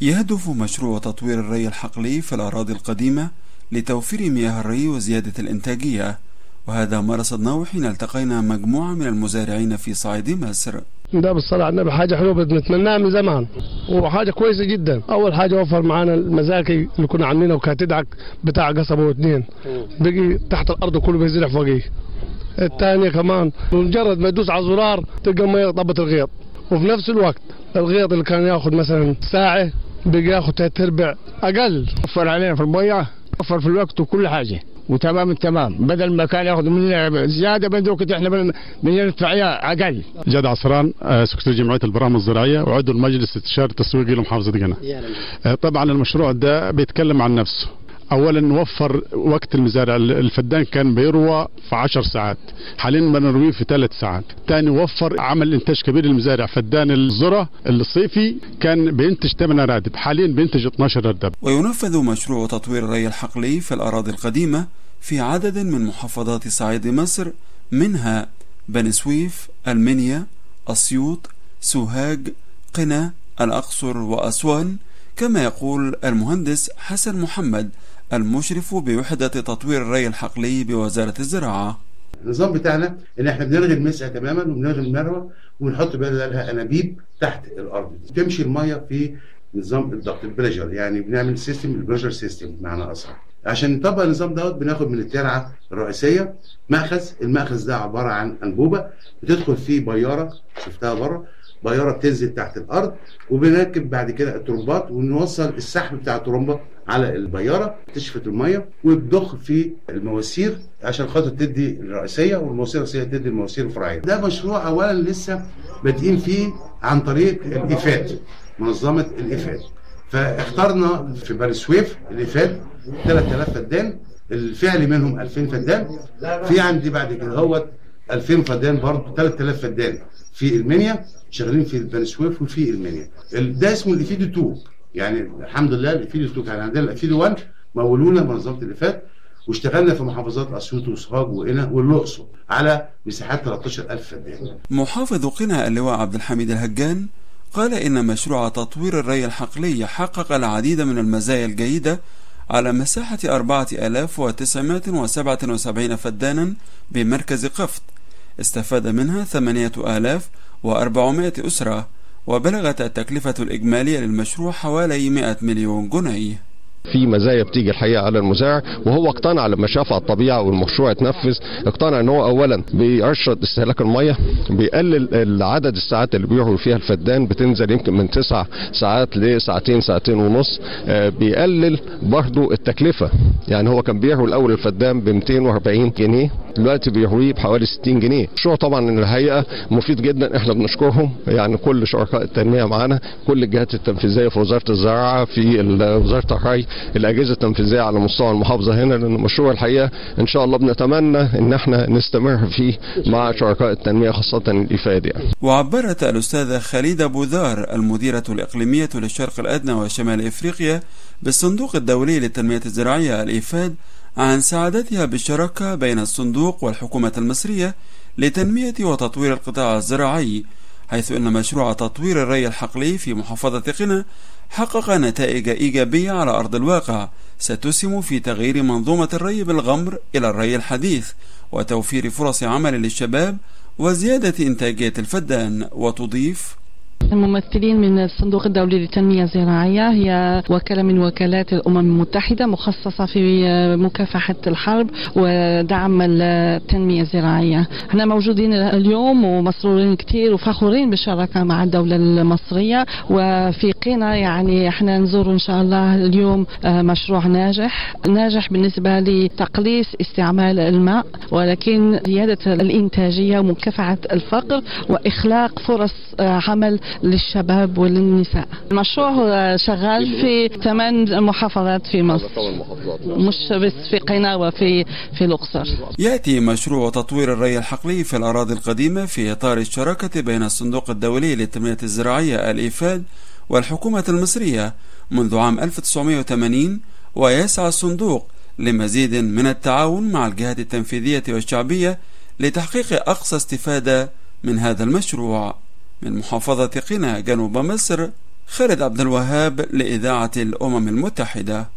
يهدف مشروع تطوير الري الحقلي في الأراضي القديمة لتوفير مياه الري وزيادة الإنتاجية. وهذا ما رصدناه حين التقينا مجموعة من المزارعين في صعيد مصر. ده بالصلاة على النبي. حاجة حلوة بنتمناها من زمان. وحاجة كويسة جدا. أول حاجة وفر معانا المزاكي اللي كنا عاملينها وكانت تدعك بتاع قصبة واثنين بقي تحت الأرض كله بيزرع فوقيه الثانية كمان مجرد ما يدوس على الزرار تلقى المية طبت الغيط. وفي نفس الوقت الغيط اللي كان ياخذ مثلا ساعة بقي ياخذ ثلاث أرباع أقل وفر علينا في المية وفر في الوقت وكل حاجة وتمام التمام بدل ما كان ياخذ مننا زيادة بدوك إحنا من ندفع أقل. جاد عصران سكرتير جمعية البرامج الزراعية وعضو المجلس الاستشاري التسويقي لمحافظه قنا. طبعا المشروع ده بيتكلم عن نفسه. اولا نوفر وقت المزارع. الفدان كان بيروى في 10 ساعات حاليا بنرويه في 3 ساعات. ثاني وفر عمل إنتاج كبير للمزارع. فدان الذرة الصيفي كان بينتج 8 رادب حاليا بينتج 12 رادب وينفذ مشروع تطوير الري الحقلي في الأراضي القديمة في عدد من محافظات صعيد مصر منها بني سويف المنيا أسيوط سوهاج قنا الأقصر وأسوان. كما يقول المهندس حسن محمد المشرف بوحدة تطوير الري الحقلي بوزارة الزراعة. النظام بتاعنا إن إحنا بنلغي المسقى تماما وبنلغي المروة ونحط بدل لها أنابيب تحت الأرض. تمشي المية في نظام الضغط ال pressure يعني بنعمل system ال pressure system بمعنى أصح. عشان نطبق النظام دوت بناخد من الترعة الرئيسية مأخذ المأخذ ده عبارة عن أنبوبة بتدخل فيه بيارة شفتها بره بيارة بتنزل تحت الأرض وبنركب بعد كده الترمبات ونوصل السحب بتاع الترمبه على البياره تشفط المية وبتضخ في المواسير عشان خاطر تدي الرئيسية والمواسير الرئيسية تدي المواسير الفرعية. ده مشروع اولا لسه بادئين فيه عن طريق الإيفاد منظمة الإيفاد. فاخترنا في بني سويف الإيفاد 3000 فدان الفعلي منهم 2000 فدان في عندي بعد كده هو 2000 فدان برضه 3000 فدان في المنيا شغالين في بني سويف وفي المنيا ده اسمه ال OFIDO 2 يعني الحمد لله ال OFIDO 2 كان عندنا ال OFIDO 1 مولونا منظمه الإيفاد واشتغلنا في محافظات أسيوط وسوهاج وقنا والأقصر على مساحات 13000 فدان. محافظ قنا اللواء عبد الحميد الهجان قال إن مشروع تطوير الري الحقلي حقق العديد من المزايا الجيدة على مساحة 4977 فدانا بمركز قفط استفاد منها 8400 أسرة وبلغت التكلفة الإجمالية للمشروع حوالي 100 مليون جنيه. في مزايا بتيجي الحقيقة على المزارع وهو اقتنع لما شاف على الطبيعة والمشروع اتنفذ اقتنع إن هو اولا بيرشد استهلاك الميه بيقلل عدد الساعات اللي بيروحوا فيها الفدان بتنزل يمكن من تسع ساعات لساعتين ساعتين ونص بيقلل برضو التكلفة. يعني هو كان بيروي الأول الفدان ب 240 جنيه دلوقتي بيرويه بحوالي 60 جنيه المشروع طبعا الهيئة مفيد جدا إحنا بنشكرهم يعني كل شركاء التنمية معانا كل الجهات التنفيذية في وزارة الزراعة في وزارة الري الأجهزة التنفيذية على مستوى المحافظة هنا لأن المشروع الحقيقة إن شاء الله بنتمنى إن إحنا نستمر فيه مع شركاء التنمية خاصة الافاد يعني. وعبرت الأستاذة خليدة بوذار المديرة الإقليمية للشرق الأدنى وشمال إفريقيا بالصندوق الدولي للتنمية الزراعية الإفاد عن سعادتها بالشراكة بين الصندوق والحكومة المصرية لتنمية وتطوير القطاع الزراعي حيث إن مشروع تطوير الري الحقلي في محافظة قنا حقق نتائج إيجابية على أرض الواقع ستسهم في تغيير منظومة الري بالغمر إلى الري الحديث وتوفير فرص عمل للشباب وزيادة إنتاجية الفدان وتضيف الممثلين من الصندوق الدولي للتنمية الزراعية هي وكالة من وكالات الأمم المتحدة مخصصة في مكافحة الحرب ودعم التنمية الزراعية. إحنا موجودين اليوم ومسرورين كثير وفخورين بالشراكة مع الدولة المصرية. وفي قنا يعني إحنا نزور إن شاء الله اليوم مشروع ناجح. ناجح بالنسبة لتقليص استعمال الماء ولكن زيادة الإنتاجية ومكافحة الفقر وإخلاق فرص عمل للشباب وللنساء. المشروع هو شغال في ثمان محافظات في مصر. مش بس في قنا وفي في الأقصر. يأتي مشروع تطوير الري الحقلي في الأراضي القديمة في إطار الشراكة بين الصندوق الدولي للتنمية الزراعية الإيفاد والحكومة المصرية منذ عام 1980 ويسعى الصندوق لمزيد من التعاون مع الجهات التنفيذية والشعبية لتحقيق أقصى استفادة من هذا المشروع. من محافظة قنا جنوب مصر خالد عبد الوهاب لإذاعة الأمم المتحدة.